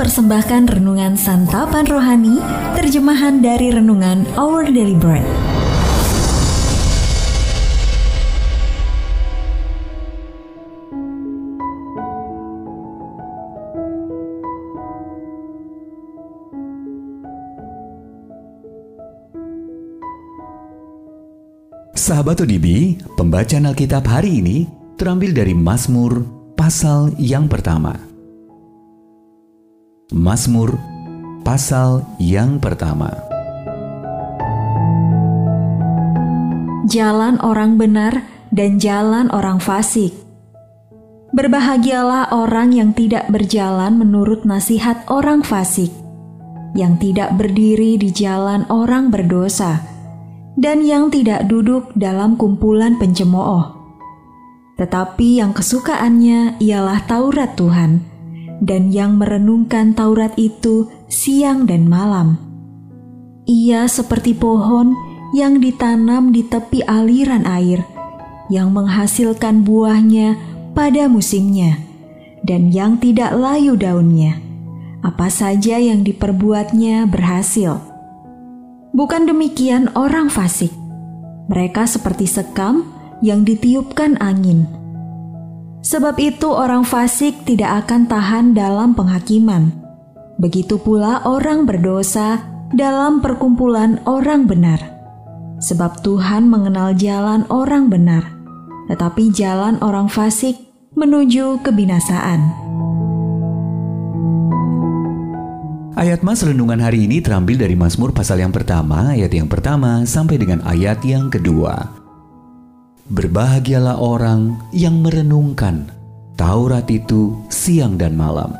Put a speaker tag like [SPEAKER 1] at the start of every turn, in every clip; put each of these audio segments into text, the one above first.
[SPEAKER 1] mempersembahkan renungan santapan rohani, terjemahan dari renungan Our Daily Bread.
[SPEAKER 2] Sahabat ODB, pembacaan Alkitab hari ini terambil dari Mazmur pasal yang pertama. Mazmur pasal yang pertama.
[SPEAKER 1] Jalan orang benar dan jalan orang fasik. Berbahagialah orang yang tidak berjalan menurut nasihat orang fasik, yang tidak berdiri di jalan orang berdosa dan yang tidak duduk dalam kumpulan pencemooh. Tetapi yang kesukaannya ialah Taurat Tuhan, dan yang merenungkan Taurat itu siang dan malam. Ia seperti pohon yang ditanam di tepi aliran air, yang menghasilkan buahnya pada musimnya, dan yang tidak layu daunnya. Apa saja yang diperbuatnya berhasil Bukan demikian orang fasik. Mereka seperti sekam yang ditiupkan angin. Sebab itu orang fasik tidak akan tahan dalam penghakiman. Begitu pula orang berdosa dalam perkumpulan orang benar. Sebab Tuhan mengenal jalan orang benar, tetapi jalan orang fasik menuju kebinasaan.
[SPEAKER 2] Ayat Mas Renungan hari ini terambil dari Mazmur pasal yang pertama, ayat yang pertama sampai dengan ayat yang kedua. Berbahagialah orang yang merenungkan Taurat itu siang dan malam.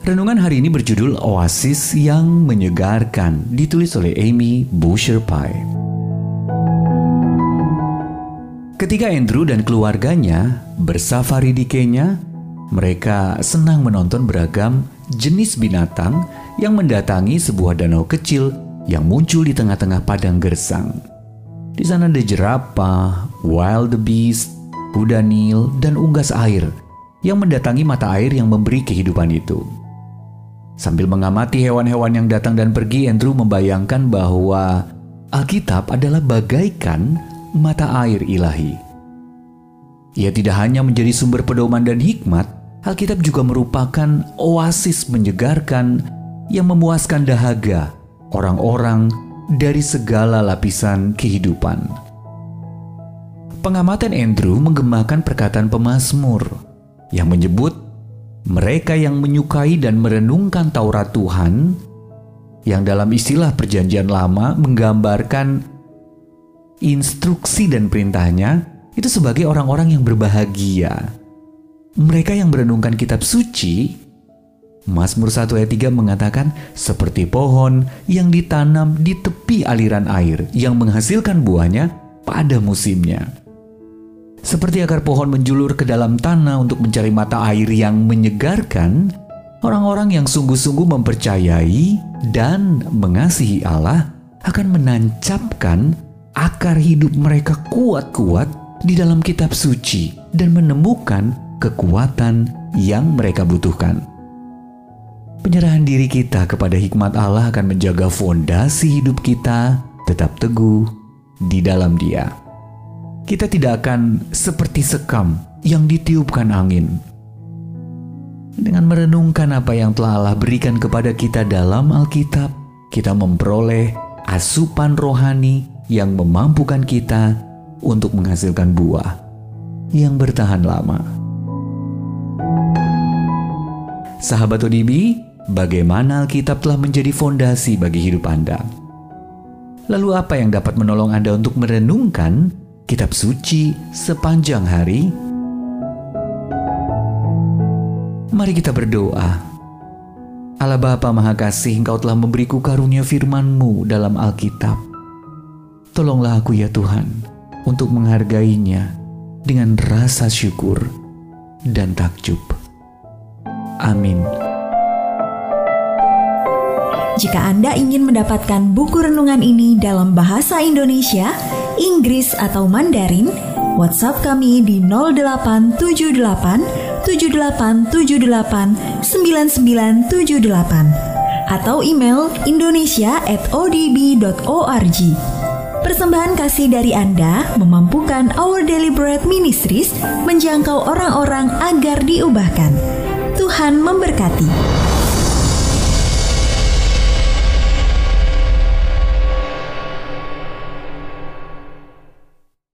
[SPEAKER 2] Renungan hari ini berjudul Oasis yang Menyegarkan, ditulis oleh Amy Busher Pye. Ketika Andrew dan keluarganya bersafari di Kenya, mereka senang menonton beragam jenis binatang yang mendatangi sebuah danau kecil yang muncul di tengah-tengah padang gersang. Di sana ada jerapah, wild beast, kuda nil, dan unggas air yang mendatangi mata air yang memberi kehidupan itu. Sambil mengamati hewan-hewan yang datang dan pergi, Andrew membayangkan bahwa Alkitab adalah bagaikan mata air ilahi. Ia tidak hanya menjadi sumber pedoman dan hikmat, Alkitab juga merupakan oasis menyegarkan yang memuaskan dahaga orang-orang dari segala lapisan kehidupan. Pengamatan Andrew menggemakan perkataan pemazmur yang menyebut mereka yang menyukai dan merenungkan Taurat Tuhan yang dalam istilah perjanjian lama menggambarkan instruksi dan perintahnya itu sebagai orang-orang yang berbahagia mereka yang merenungkan kitab suci, Mazmur 1 ayat 3 mengatakan seperti pohon yang ditanam di tepi aliran air yang menghasilkan buahnya pada musimnya. Seperti akar pohon menjulur ke dalam tanah untuk mencari mata air yang menyegarkan, orang-orang yang sungguh-sungguh mempercayai dan mengasihi Allah akan menancapkan akar hidup mereka kuat-kuat di dalam kitab suci dan menemukan kekuatan yang mereka butuhkan. Penyerahan diri kita kepada hikmat Allah akan menjaga fondasi hidup kita tetap teguh di dalam Dia. Kita tidak akan seperti sekam yang ditiupkan angin. Dengan merenungkan apa yang telah Allah berikan kepada kita dalam Alkitab, kita memperoleh asupan rohani yang memampukan kita untuk menghasilkan buah yang bertahan lama. Sahabat ODB, bagaimana Alkitab telah menjadi fondasi bagi hidup Anda? Lalu apa yang dapat menolong Anda untuk merenungkan kitab suci sepanjang hari? Mari kita berdoa. Allah Bapa Maha Kasih, Engkau telah memberiku karunia firman-Mu dalam Alkitab. Tolonglah aku ya Tuhan, untuk menghargainya dengan rasa syukur dan takjub. Amin.
[SPEAKER 1] Jika Anda ingin mendapatkan buku renungan ini dalam bahasa Indonesia, Inggris atau Mandarin, WhatsApp kami di 0878 7878 9978 atau email indonesia@odb.org. Persembahan kasih dari Anda memampukan Our Bread Ministries menjangkau orang-orang agar diubahkan. Tuhan memberkati.